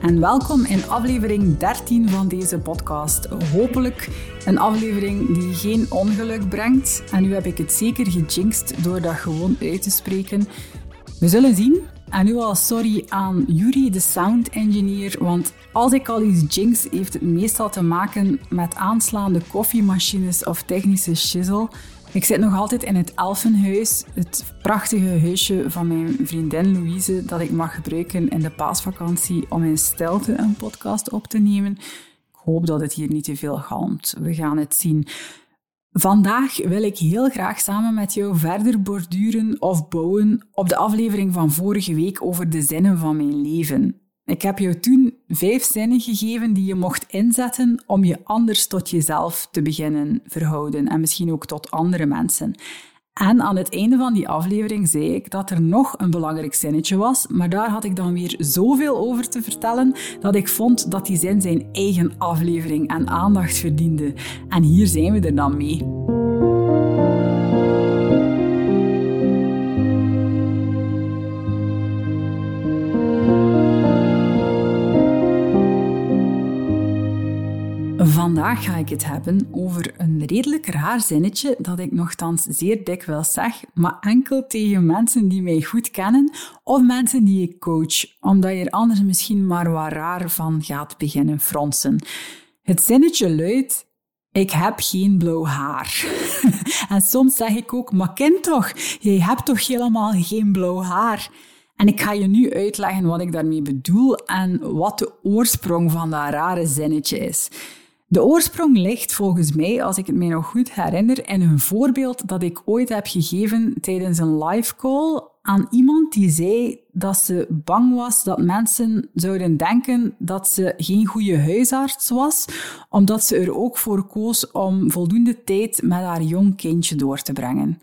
En welkom in aflevering 13 van deze podcast. Hopelijk een aflevering die geen ongeluk brengt. En nu heb ik het zeker gejinxed door dat gewoon uit te spreken. We zullen zien. En nu al sorry aan Yuri, de sound engineer, want als ik al iets jinx, heeft het meestal te maken met aanslaande koffiemachines of technische shizzle. Ik zit nog altijd in het Elfenhuis, het prachtige huisje van mijn vriendin Louise, dat ik mag gebruiken in de paasvakantie om in stilte een podcast op te nemen. Ik hoop dat het hier niet te veel galmt. We gaan het zien. Vandaag wil ik heel graag samen met jou verder borduren of bouwen op de aflevering van vorige week over de zinnen van mijn leven. Ik heb jou toen vijf zinnen gegeven die je mocht inzetten om je anders tot jezelf te beginnen verhouden en misschien ook tot andere mensen. En aan het einde van die aflevering zei ik dat er nog een belangrijk zinnetje was, maar daar had ik dan weer zoveel over te vertellen dat ik vond dat die zin zijn eigen aflevering en aandacht verdiende. En hier zijn we er dan mee. Vandaag ga ik het hebben over een redelijk raar zinnetje dat ik nogthans zeer dikwijls zeg, maar enkel tegen mensen die mij goed kennen of mensen die ik coach, omdat je er anders misschien maar wat raar van gaat beginnen fronsen. Het zinnetje luidt: ik heb geen blauw haar. en soms zeg ik ook, maar kind toch, jij hebt toch helemaal geen blauw haar? En ik ga je nu uitleggen wat ik daarmee bedoel en wat de oorsprong van dat rare zinnetje is. De oorsprong ligt volgens mij, als ik het mij nog goed herinner, in een voorbeeld dat ik ooit heb gegeven tijdens een live call aan iemand die zei dat ze bang was dat mensen zouden denken dat ze geen goede huisarts was, omdat ze er ook voor koos om voldoende tijd met haar jong kindje door te brengen.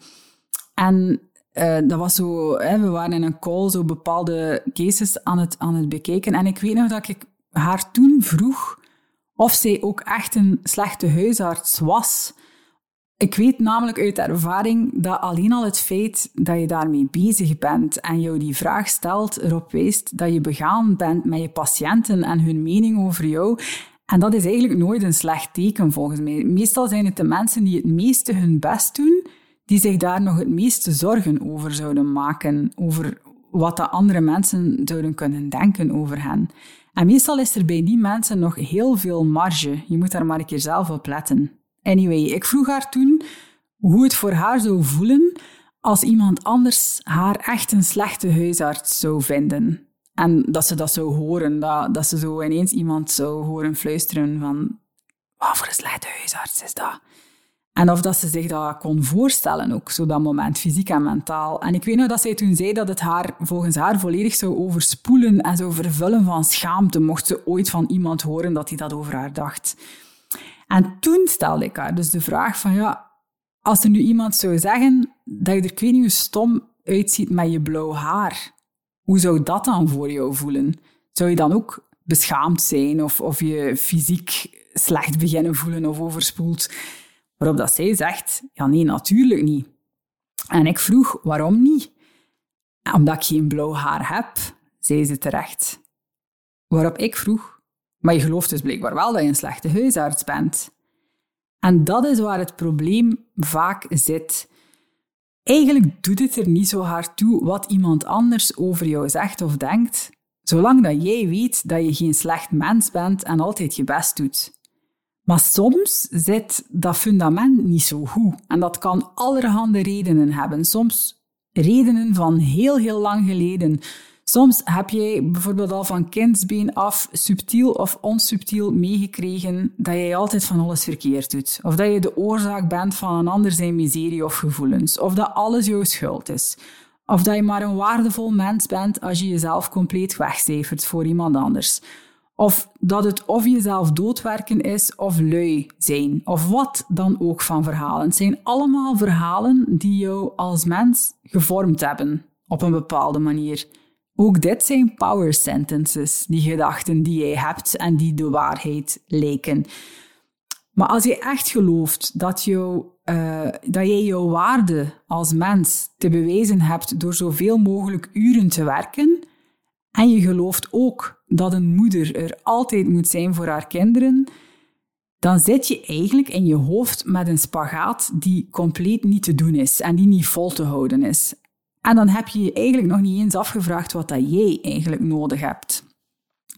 En uh, dat was zo, we waren in een call zo bepaalde cases aan het, aan het bekijken. En ik weet nog dat ik haar toen vroeg of zij ook echt een slechte huisarts was. Ik weet namelijk uit ervaring dat alleen al het feit dat je daarmee bezig bent en jou die vraag stelt, erop wijst dat je begaan bent met je patiënten en hun mening over jou. En dat is eigenlijk nooit een slecht teken volgens mij. Meestal zijn het de mensen die het meeste hun best doen, die zich daar nog het meeste zorgen over zouden maken, over wat de andere mensen zouden kunnen denken over hen. En meestal is er bij die mensen nog heel veel marge. Je moet daar maar een keer zelf op letten. Anyway, ik vroeg haar toen hoe het voor haar zou voelen als iemand anders haar echt een slechte huisarts zou vinden. En dat ze dat zou horen, dat, dat ze zo ineens iemand zou horen fluisteren van wat voor een slechte huisarts is dat? En of dat ze zich dat kon voorstellen ook, zo dat moment, fysiek en mentaal. En ik weet nog dat zij toen zei dat het haar volgens haar volledig zou overspoelen en zou vervullen van schaamte, mocht ze ooit van iemand horen dat hij dat over haar dacht. En toen stelde ik haar dus de vraag van, ja, als er nu iemand zou zeggen dat je er ik weet niet hoe stom uitziet met je blauw haar, hoe zou dat dan voor jou voelen? Zou je dan ook beschaamd zijn of, of je fysiek slecht beginnen voelen of overspoeld? Waarop dat zij zegt, ja nee, natuurlijk niet. En ik vroeg, waarom niet? Omdat ik geen blauw haar heb, zei ze terecht. Waarop ik vroeg, maar je gelooft dus blijkbaar wel dat je een slechte huisarts bent. En dat is waar het probleem vaak zit. Eigenlijk doet het er niet zo hard toe wat iemand anders over jou zegt of denkt, zolang dat jij weet dat je geen slecht mens bent en altijd je best doet. Maar soms zit dat fundament niet zo goed en dat kan allerhande redenen hebben. Soms redenen van heel, heel lang geleden. Soms heb jij bijvoorbeeld al van kindsbeen af subtiel of onsubtiel meegekregen dat jij altijd van alles verkeerd doet. Of dat je de oorzaak bent van een ander zijn miserie of gevoelens. Of dat alles jouw schuld is. Of dat je maar een waardevol mens bent als je jezelf compleet wegcijfert voor iemand anders. Of dat het of jezelf doodwerken is of lui zijn. Of wat dan ook van verhalen. Het zijn allemaal verhalen die jou als mens gevormd hebben op een bepaalde manier. Ook dit zijn power sentences, die gedachten die jij hebt en die de waarheid lijken. Maar als je echt gelooft dat, jou, uh, dat jij jouw waarde als mens te bewijzen hebt door zoveel mogelijk uren te werken, en je gelooft ook dat een moeder er altijd moet zijn voor haar kinderen, dan zit je eigenlijk in je hoofd met een spagaat die compleet niet te doen is en die niet vol te houden is. En dan heb je je eigenlijk nog niet eens afgevraagd wat dat jij eigenlijk nodig hebt.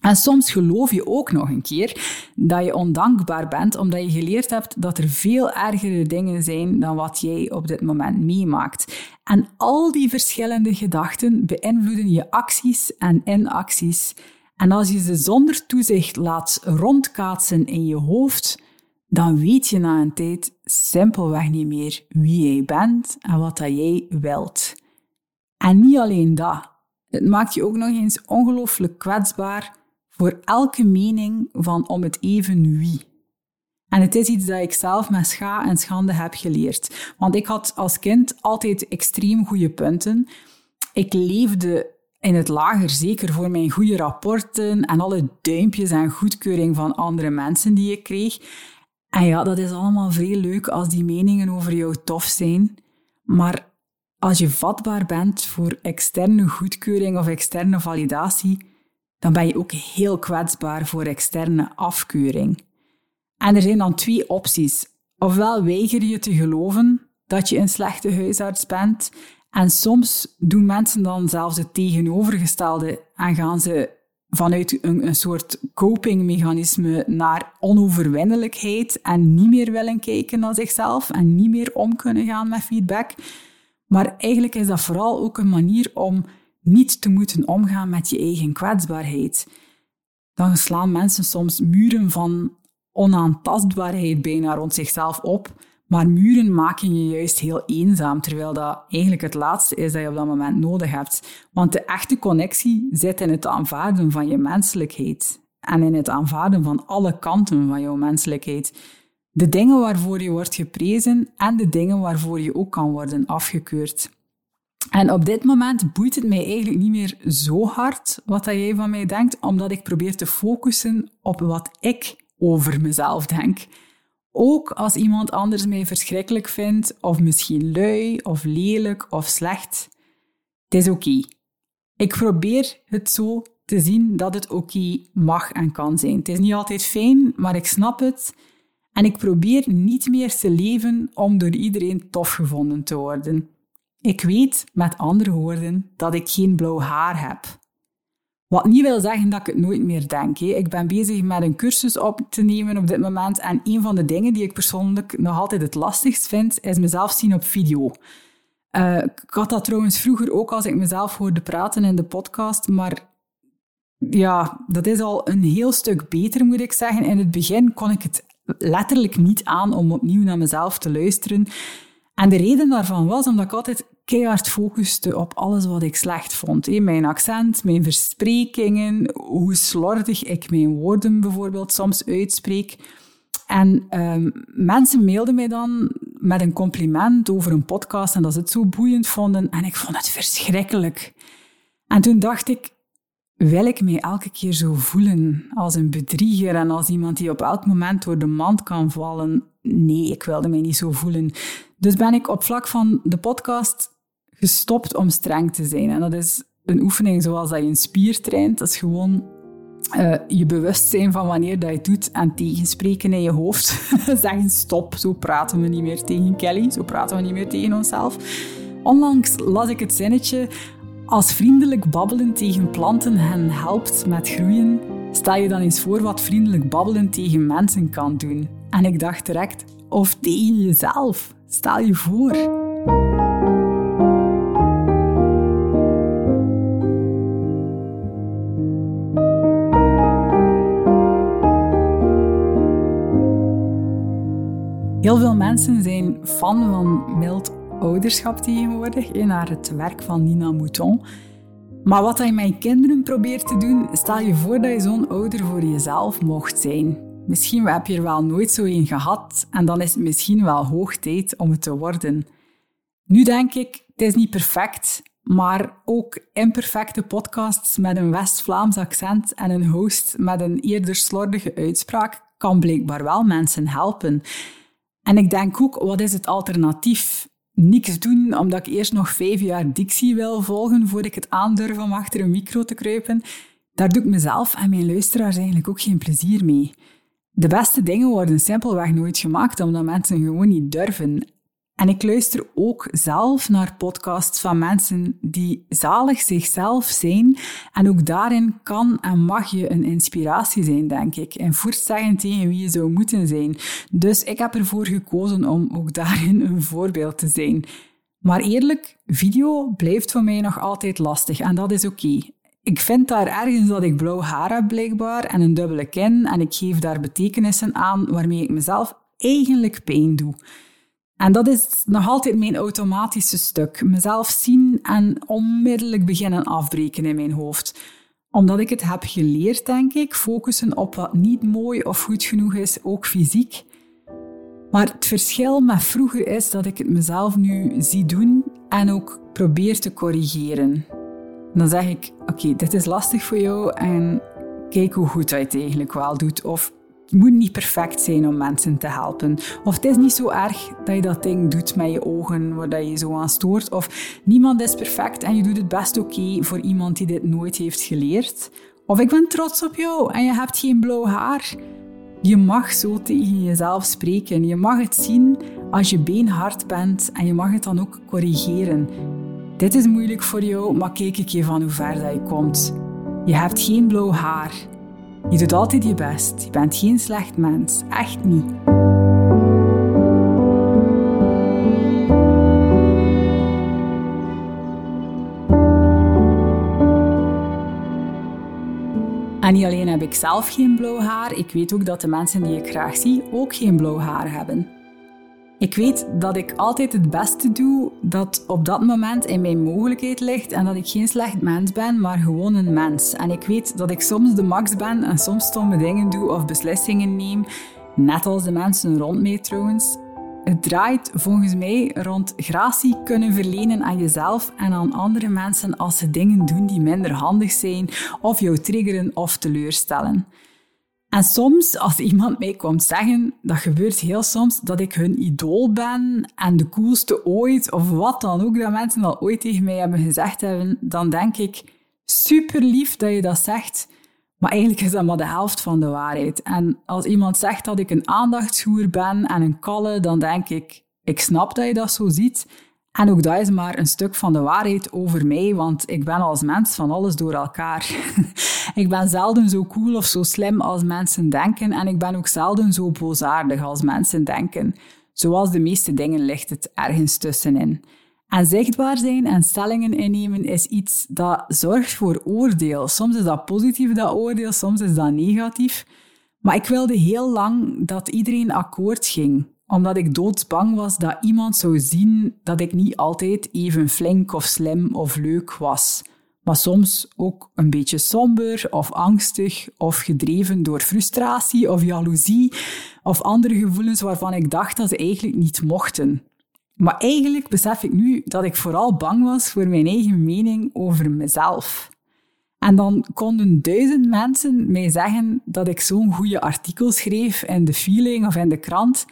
En soms geloof je ook nog een keer dat je ondankbaar bent omdat je geleerd hebt dat er veel ergere dingen zijn dan wat jij op dit moment meemaakt. En al die verschillende gedachten beïnvloeden je acties en inacties. En als je ze zonder toezicht laat rondkaatsen in je hoofd, dan weet je na een tijd simpelweg niet meer wie jij bent en wat dat jij wilt. En niet alleen dat. Het maakt je ook nog eens ongelooflijk kwetsbaar voor elke mening van om het even wie. En het is iets dat ik zelf met scha en schande heb geleerd. Want ik had als kind altijd extreem goede punten. Ik leefde in het lager zeker voor mijn goede rapporten en alle duimpjes en goedkeuring van andere mensen die ik kreeg. En ja, dat is allemaal vrij leuk als die meningen over jou tof zijn. Maar als je vatbaar bent voor externe goedkeuring of externe validatie, dan ben je ook heel kwetsbaar voor externe afkeuring. En er zijn dan twee opties. Ofwel weiger je te geloven dat je een slechte huisarts bent, en soms doen mensen dan zelfs het tegenovergestelde en gaan ze vanuit een, een soort copingmechanisme naar onoverwinnelijkheid en niet meer willen kijken naar zichzelf en niet meer om kunnen gaan met feedback. Maar eigenlijk is dat vooral ook een manier om niet te moeten omgaan met je eigen kwetsbaarheid. Dan slaan mensen soms muren van onaantastbaarheid bijna rond zichzelf op, maar muren maken je juist heel eenzaam, terwijl dat eigenlijk het laatste is dat je op dat moment nodig hebt. Want de echte connectie zit in het aanvaarden van je menselijkheid en in het aanvaarden van alle kanten van jouw menselijkheid. De dingen waarvoor je wordt geprezen en de dingen waarvoor je ook kan worden afgekeurd. En op dit moment boeit het mij eigenlijk niet meer zo hard wat dat jij van mij denkt, omdat ik probeer te focussen op wat ik over mezelf denk. Ook als iemand anders mij verschrikkelijk vindt, of misschien lui, of lelijk, of slecht. Het is oké. Ik probeer het zo te zien dat het oké mag en kan zijn. Het is niet altijd fijn, maar ik snap het. En ik probeer niet meer te leven om door iedereen tof gevonden te worden. Ik weet, met andere woorden, dat ik geen blauw haar heb. Wat niet wil zeggen dat ik het nooit meer denk. Ik ben bezig met een cursus op te nemen op dit moment. En een van de dingen die ik persoonlijk nog altijd het lastigst vind, is mezelf zien op video. Uh, ik had dat trouwens vroeger ook als ik mezelf hoorde praten in de podcast. Maar ja, dat is al een heel stuk beter, moet ik zeggen. In het begin kon ik het letterlijk niet aan om opnieuw naar mezelf te luisteren. En de reden daarvan was omdat ik altijd keihard focuste op alles wat ik slecht vond. Mijn accent, mijn versprekingen, hoe slordig ik mijn woorden bijvoorbeeld soms uitspreek. En um, mensen mailden mij dan met een compliment over een podcast en dat ze het zo boeiend vonden. En ik vond het verschrikkelijk. En toen dacht ik, wil ik mij elke keer zo voelen als een bedrieger en als iemand die op elk moment door de mand kan vallen? Nee, ik wilde mij niet zo voelen. Dus ben ik op vlak van de podcast gestopt om streng te zijn. En dat is een oefening zoals dat je een spier traint. Dat is gewoon uh, je bewust zijn van wanneer dat je het doet en tegenspreken in je hoofd. Zeggen stop, zo praten we niet meer tegen Kelly, zo praten we niet meer tegen onszelf. Onlangs las ik het zinnetje, als vriendelijk babbelen tegen planten hen helpt met groeien, stel je dan eens voor wat vriendelijk babbelen tegen mensen kan doen. En ik dacht direct, of tegen jezelf. Stel je voor. Heel veel mensen zijn fan van mild ouderschap tegenwoordig, naar het werk van Nina Mouton. Maar wat hij met kinderen probeert te doen, stel je voor dat je zo'n ouder voor jezelf mocht zijn. Misschien heb je er wel nooit zo een gehad en dan is het misschien wel hoog tijd om het te worden. Nu denk ik, het is niet perfect, maar ook imperfecte podcasts met een West-Vlaams accent en een host met een eerder slordige uitspraak kan blijkbaar wel mensen helpen. En ik denk ook, wat is het alternatief? Niks doen omdat ik eerst nog vijf jaar dictie wil volgen voordat ik het aandurf om achter een micro te kruipen. Daar doe ik mezelf en mijn luisteraars eigenlijk ook geen plezier mee. De beste dingen worden simpelweg nooit gemaakt omdat mensen gewoon niet durven. En ik luister ook zelf naar podcasts van mensen die zalig zichzelf zijn. En ook daarin kan en mag je een inspiratie zijn, denk ik. En zeggen tegen wie je zou moeten zijn. Dus ik heb ervoor gekozen om ook daarin een voorbeeld te zijn. Maar eerlijk, video blijft voor mij nog altijd lastig en dat is oké. Ik vind daar ergens dat ik blauw haar heb blijkbaar en een dubbele kin en ik geef daar betekenissen aan waarmee ik mezelf eigenlijk pijn doe. En dat is nog altijd mijn automatische stuk. Mezelf zien en onmiddellijk beginnen afbreken in mijn hoofd. Omdat ik het heb geleerd, denk ik, focussen op wat niet mooi of goed genoeg is, ook fysiek. Maar het verschil met vroeger is dat ik het mezelf nu zie doen en ook probeer te corrigeren. Dan zeg ik, oké, dit is lastig voor jou en kijk hoe goed hij het eigenlijk wel doet. Of moet niet perfect zijn om mensen te helpen. Of het is niet zo erg dat je dat ding doet met je ogen waar je zo aan stoort. Of niemand is perfect en je doet het best oké voor iemand die dit nooit heeft geleerd. Of ik ben trots op jou en je hebt geen blauw haar. Je mag zo tegen jezelf spreken. Je mag het zien als je beenhard bent en je mag het dan ook corrigeren. Dit is moeilijk voor jou, maar kijk ik je van hoe ver dat je komt. Je hebt geen blauw haar. Je doet altijd je best. Je bent geen slecht mens. Echt niet. En niet alleen heb ik zelf geen blauw haar, ik weet ook dat de mensen die ik graag zie ook geen blauw haar hebben. Ik weet dat ik altijd het beste doe dat op dat moment in mijn mogelijkheid ligt en dat ik geen slecht mens ben, maar gewoon een mens. En ik weet dat ik soms de max ben en soms stomme dingen doe of beslissingen neem, net als de mensen rond mij trouwens. Het draait volgens mij rond gratie kunnen verlenen aan jezelf en aan andere mensen als ze dingen doen die minder handig zijn of jou triggeren of teleurstellen. En soms, als iemand mij komt zeggen, dat gebeurt heel soms, dat ik hun idool ben en de coolste ooit, of wat dan ook dat mensen al ooit tegen mij hebben gezegd hebben, dan denk ik, super lief dat je dat zegt, maar eigenlijk is dat maar de helft van de waarheid. En als iemand zegt dat ik een aandachtshoer ben en een kalle, dan denk ik, ik snap dat je dat zo ziet, en ook dat is maar een stuk van de waarheid over mij, want ik ben als mens van alles door elkaar. ik ben zelden zo cool of zo slim als mensen denken en ik ben ook zelden zo boosaardig als mensen denken. Zoals de meeste dingen ligt het ergens tussenin. En zichtbaar zijn en stellingen innemen is iets dat zorgt voor oordeel. Soms is dat positief, dat oordeel, soms is dat negatief. Maar ik wilde heel lang dat iedereen akkoord ging omdat ik doodsbang was dat iemand zou zien dat ik niet altijd even flink of slim of leuk was. Maar soms ook een beetje somber of angstig of gedreven door frustratie of jaloezie of andere gevoelens waarvan ik dacht dat ze eigenlijk niet mochten. Maar eigenlijk besef ik nu dat ik vooral bang was voor mijn eigen mening over mezelf. En dan konden duizend mensen mij zeggen dat ik zo'n goede artikel schreef in de feeling of in de krant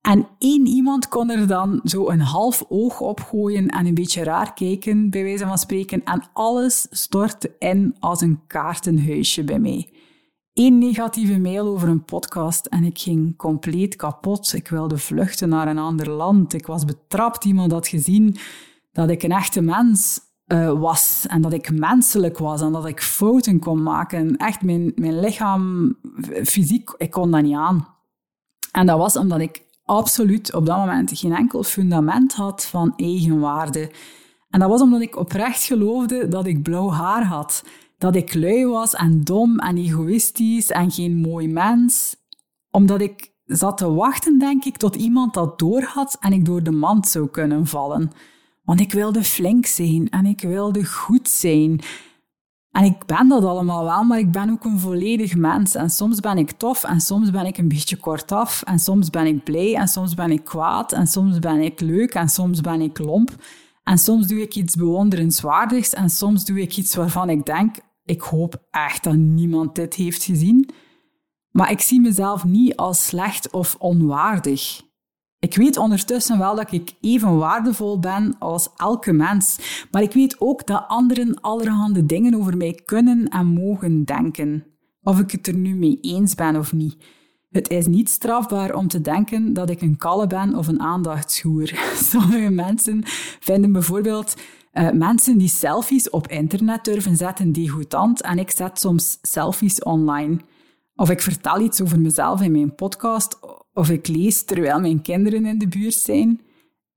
En één iemand kon er dan zo een half oog opgooien en een beetje raar kijken, bij wijze van spreken. En alles stortte in als een kaartenhuisje bij mij. Eén negatieve mail over een podcast en ik ging compleet kapot. Ik wilde vluchten naar een ander land. Ik was betrapt. Iemand had gezien dat ik een echte mens uh, was en dat ik menselijk was en dat ik fouten kon maken. Echt, mijn, mijn lichaam, fysiek, ik kon dat niet aan. En dat was omdat ik absoluut op dat moment geen enkel fundament had van eigenwaarde. En dat was omdat ik oprecht geloofde dat ik blauw haar had. Dat ik lui was en dom en egoïstisch en geen mooi mens. Omdat ik zat te wachten, denk ik, tot iemand dat doorhad en ik door de mand zou kunnen vallen. Want ik wilde flink zijn en ik wilde goed zijn. En ik ben dat allemaal wel, maar ik ben ook een volledig mens. En soms ben ik tof en soms ben ik een beetje kortaf. En soms ben ik blij en soms ben ik kwaad. En soms ben ik leuk en soms ben ik lomp. En soms doe ik iets bewonderenswaardigs en soms doe ik iets waarvan ik denk, ik hoop echt dat niemand dit heeft gezien. Maar ik zie mezelf niet als slecht of onwaardig. Ik weet ondertussen wel dat ik even waardevol ben als elke mens, maar ik weet ook dat anderen allerhande dingen over mij kunnen en mogen denken. Of ik het er nu mee eens ben of niet. Het is niet strafbaar om te denken dat ik een kalle ben of een aandachtshoer. Sommige mensen vinden bijvoorbeeld uh, mensen die selfies op internet durven zetten degoutant en ik zet soms selfies online. Of ik vertel iets over mezelf in mijn podcast of ik lees terwijl mijn kinderen in de buurt zijn.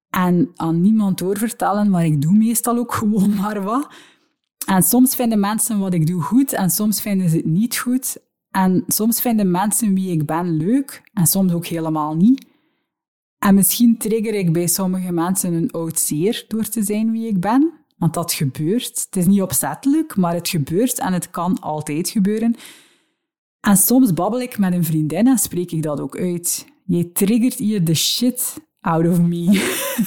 En aan niemand doorvertellen, maar ik doe meestal ook gewoon maar wat. En soms vinden mensen wat ik doe goed en soms vinden ze het niet goed. En soms vinden mensen wie ik ben leuk en soms ook helemaal niet. En misschien trigger ik bij sommige mensen een oud zeer door te zijn wie ik ben. Want dat gebeurt. Het is niet opzettelijk, maar het gebeurt en het kan altijd gebeuren. En soms babbel ik met een vriendin en spreek ik dat ook uit. Je triggert hier de shit out of me.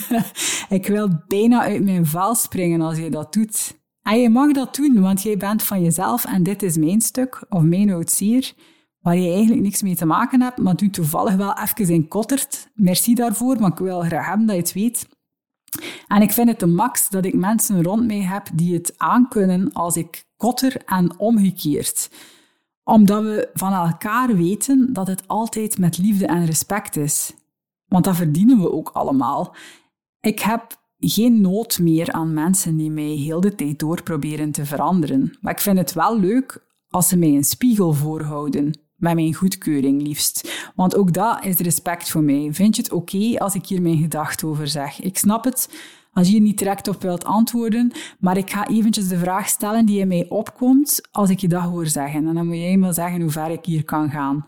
ik wil bijna uit mijn vel springen als je dat doet. En je mag dat doen, want jij bent van jezelf en dit is mijn stuk, of mijn outsier, waar je eigenlijk niks mee te maken hebt, maar nu toevallig wel even in kottert. Merci daarvoor, maar ik wil graag hebben dat je het weet. En ik vind het de max dat ik mensen rond mij heb die het aankunnen als ik kotter en omgekeerd omdat we van elkaar weten dat het altijd met liefde en respect is. Want dat verdienen we ook allemaal. Ik heb geen nood meer aan mensen die mij heel de tijd door proberen te veranderen. Maar ik vind het wel leuk als ze mij een spiegel voorhouden. Met mijn goedkeuring liefst. Want ook dat is respect voor mij. Vind je het oké als ik hier mijn gedachten over zeg? Ik snap het als je hier niet direct op wilt antwoorden, maar ik ga eventjes de vraag stellen die in mij opkomt als ik je dat hoor zeggen. En dan moet eenmaal zeggen hoe ver ik hier kan gaan.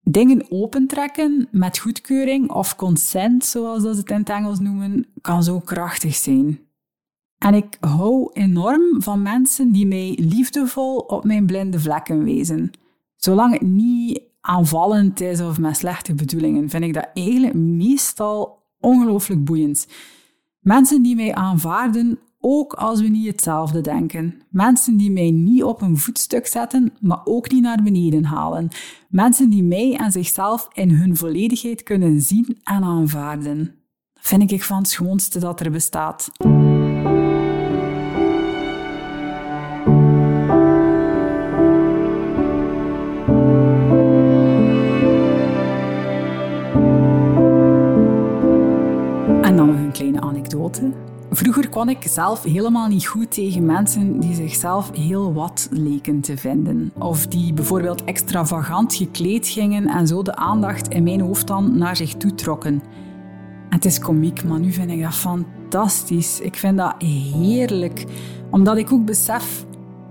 Dingen opentrekken met goedkeuring of consent, zoals ze het in het Engels noemen, kan zo krachtig zijn. En ik hou enorm van mensen die mij liefdevol op mijn blinde vlekken wezen. Zolang het niet aanvallend is of met slechte bedoelingen, vind ik dat eigenlijk meestal ongelooflijk boeiend. Mensen die mij aanvaarden, ook als we niet hetzelfde denken. Mensen die mij niet op een voetstuk zetten, maar ook niet naar beneden halen. Mensen die mij en zichzelf in hun volledigheid kunnen zien en aanvaarden. Dat vind ik van het schoonste dat er bestaat. Kon ik zelf helemaal niet goed tegen mensen die zichzelf heel wat leken te vinden. Of die bijvoorbeeld extravagant gekleed gingen en zo de aandacht in mijn hoofd dan naar zich toe trokken. En het is komiek, maar nu vind ik dat fantastisch. Ik vind dat heerlijk, omdat ik ook besef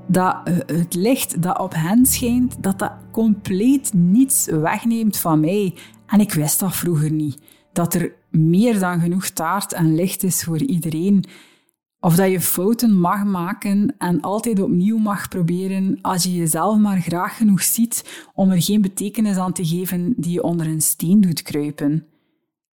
dat eh, het licht dat op hen schijnt, dat dat compleet niets wegneemt van mij. En ik wist dat vroeger niet. Dat er meer dan genoeg taart en licht is voor iedereen. Of dat je fouten mag maken en altijd opnieuw mag proberen als je jezelf maar graag genoeg ziet om er geen betekenis aan te geven die je onder een steen doet kruipen.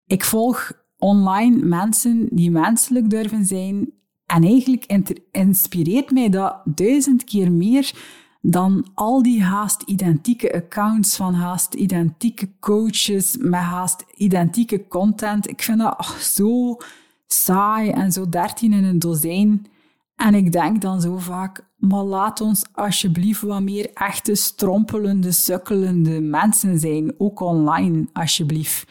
Ik volg online mensen die menselijk durven zijn en eigenlijk inspireert mij dat duizend keer meer dan al die haast identieke accounts van haast identieke coaches met haast identieke content. Ik vind dat zo saai en zo dertien in een dozijn. En ik denk dan zo vaak, maar laat ons alsjeblieft wat meer echte strompelende, sukkelende mensen zijn, ook online, alsjeblieft.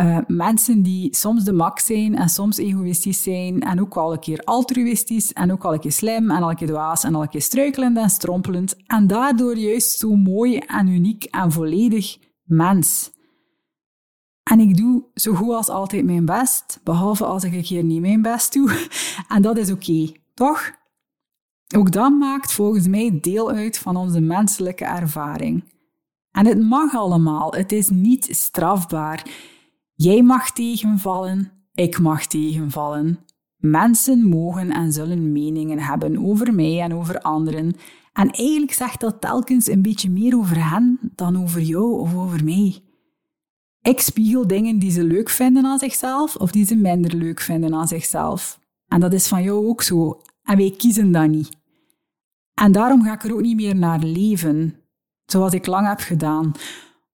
Uh, mensen die soms de max zijn en soms egoïstisch zijn en ook al een keer altruïstisch en ook al een keer slim en al een keer dwaas en al een keer struikelend en strompelend en daardoor juist zo mooi en uniek en volledig mens. En ik doe zo goed als altijd mijn best, behalve als ik keer niet mijn best doe. En dat is oké, toch? Ook dat maakt volgens mij deel uit van onze menselijke ervaring. En het mag allemaal, het is niet strafbaar. Jij mag tegenvallen, ik mag tegenvallen. Mensen mogen en zullen meningen hebben over mij en over anderen. En eigenlijk zegt dat telkens een beetje meer over hen dan over jou of over mij. Ik spiegel dingen die ze leuk vinden aan zichzelf of die ze minder leuk vinden aan zichzelf. En dat is van jou ook zo. En wij kiezen dat niet. En daarom ga ik er ook niet meer naar leven, zoals ik lang heb gedaan.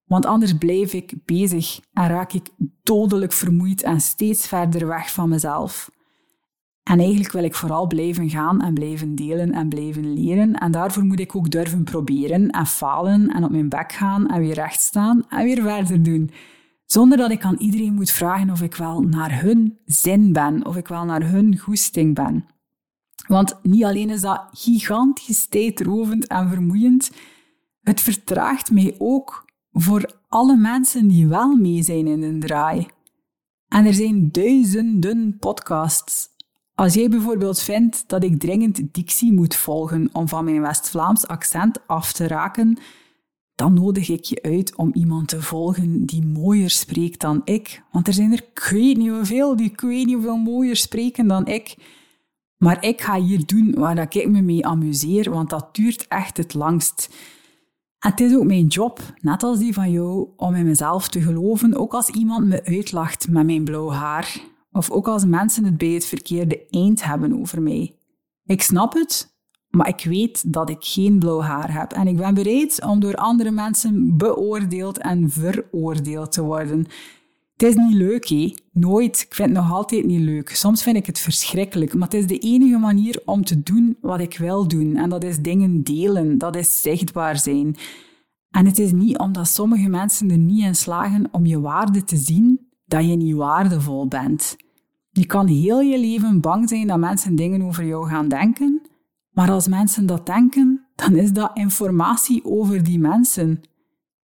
Want anders blijf ik bezig en raak ik dodelijk vermoeid en steeds verder weg van mezelf. En eigenlijk wil ik vooral blijven gaan en blijven delen en blijven leren. En daarvoor moet ik ook durven proberen en falen en op mijn bek gaan en weer recht staan en weer verder doen. Zonder dat ik aan iedereen moet vragen of ik wel naar hun zin ben, of ik wel naar hun goesting ben. Want niet alleen is dat gigantisch tijdrovend en vermoeiend, het vertraagt mij ook voor alle mensen die wel mee zijn in een draai. En er zijn duizenden podcasts. Als jij bijvoorbeeld vindt dat ik dringend dictie moet volgen om van mijn West-Vlaams accent af te raken, dan nodig ik je uit om iemand te volgen die mooier spreekt dan ik. Want er zijn er, ik weet niet hoeveel, die ik weet niet hoeveel mooier spreken dan ik. Maar ik ga hier doen waar ik me mee amuseer, want dat duurt echt het langst. Het is ook mijn job, net als die van jou, om in mezelf te geloven, ook als iemand me uitlacht met mijn blauw haar. Of ook als mensen het bij het verkeerde eind hebben over mij. Ik snap het, maar ik weet dat ik geen blauw haar heb en ik ben bereid om door andere mensen beoordeeld en veroordeeld te worden. Het is niet leuk, hé. Nooit. Ik vind het nog altijd niet leuk. Soms vind ik het verschrikkelijk, maar het is de enige manier om te doen wat ik wil doen. En dat is dingen delen, dat is zichtbaar zijn. En het is niet omdat sommige mensen er niet in slagen om je waarde te zien, dat je niet waardevol bent. Je kan heel je leven bang zijn dat mensen dingen over jou gaan denken, maar als mensen dat denken, dan is dat informatie over die mensen.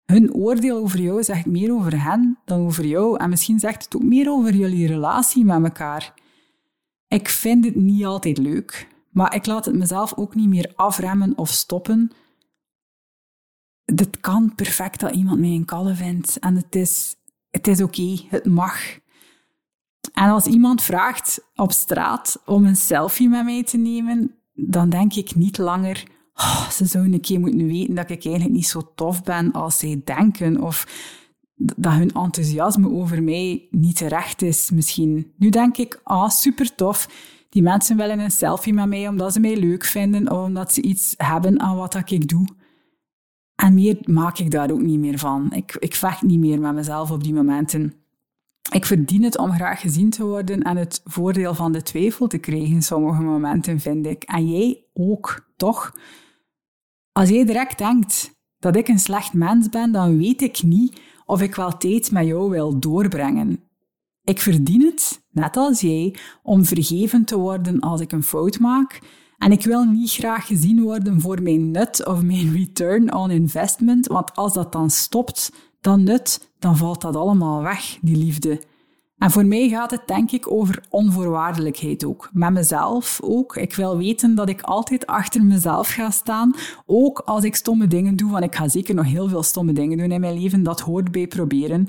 Hun oordeel over jou zegt meer over hen dan over jou en misschien zegt het ook meer over jullie relatie met elkaar. Ik vind het niet altijd leuk, maar ik laat het mezelf ook niet meer afremmen of stoppen. Het kan perfect dat iemand mij een kalle vindt en het is, het is oké, het mag. En als iemand vraagt op straat om een selfie met mij te nemen, dan denk ik niet langer, oh, ze zouden een keer moeten weten dat ik eigenlijk niet zo tof ben als zij denken. Of dat hun enthousiasme over mij niet terecht is misschien. Nu denk ik, ah, super tof. Die mensen willen een selfie met mij omdat ze mij leuk vinden of omdat ze iets hebben aan wat ik doe. En meer maak ik daar ook niet meer van. Ik, ik vecht niet meer met mezelf op die momenten. Ik verdien het om graag gezien te worden en het voordeel van de twijfel te krijgen in sommige momenten, vind ik. En jij ook, toch? Als jij direct denkt dat ik een slecht mens ben, dan weet ik niet of ik wel tijd met jou wil doorbrengen. Ik verdien het, net als jij, om vergeven te worden als ik een fout maak. En ik wil niet graag gezien worden voor mijn nut of mijn return on investment, want als dat dan stopt, dan nut, dan valt dat allemaal weg, die liefde. En voor mij gaat het denk ik over onvoorwaardelijkheid ook. Met mezelf ook. Ik wil weten dat ik altijd achter mezelf ga staan. Ook als ik stomme dingen doe, want ik ga zeker nog heel veel stomme dingen doen in mijn leven. Dat hoort bij proberen.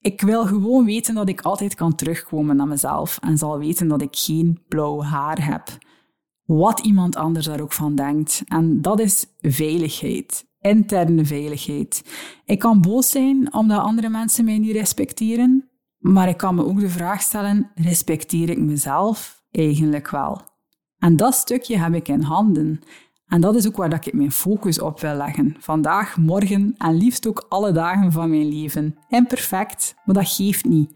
Ik wil gewoon weten dat ik altijd kan terugkomen naar mezelf en zal weten dat ik geen blauw haar heb. Wat iemand anders daar ook van denkt. En dat is veiligheid interne veiligheid. Ik kan boos zijn omdat andere mensen mij niet respecteren, maar ik kan me ook de vraag stellen: respecteer ik mezelf eigenlijk wel? En dat stukje heb ik in handen. En dat is ook waar ik mijn focus op wil leggen. Vandaag, morgen en liefst ook alle dagen van mijn leven. Imperfect, maar dat geeft niet.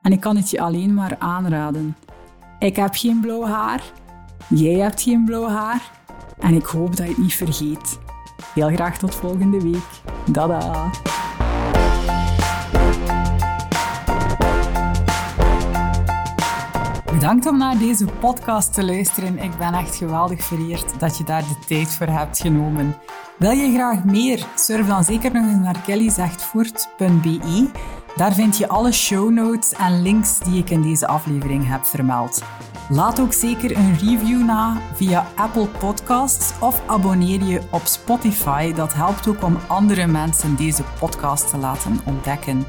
En ik kan het je alleen maar aanraden. Ik heb geen blauw haar. Jij hebt geen blauw haar. En ik hoop dat je het niet vergeet. Heel graag tot volgende week. Dada! Bedankt om naar deze podcast te luisteren. Ik ben echt geweldig vereerd dat je daar de tijd voor hebt genomen. Wil je graag meer? Surf dan zeker nog eens naar kellyzechtvoort.be. Daar vind je alle show notes en links die ik in deze aflevering heb vermeld. Laat ook zeker een review na via Apple Podcasts of abonneer je op Spotify. Dat helpt ook om andere mensen deze podcast te laten ontdekken.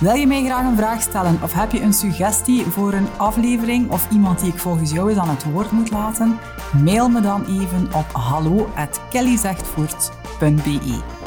Wil je mij graag een vraag stellen of heb je een suggestie voor een aflevering of iemand die ik volgens jou eens aan het woord moet laten? Mail me dan even op hallo@kellyzechtvoort.be.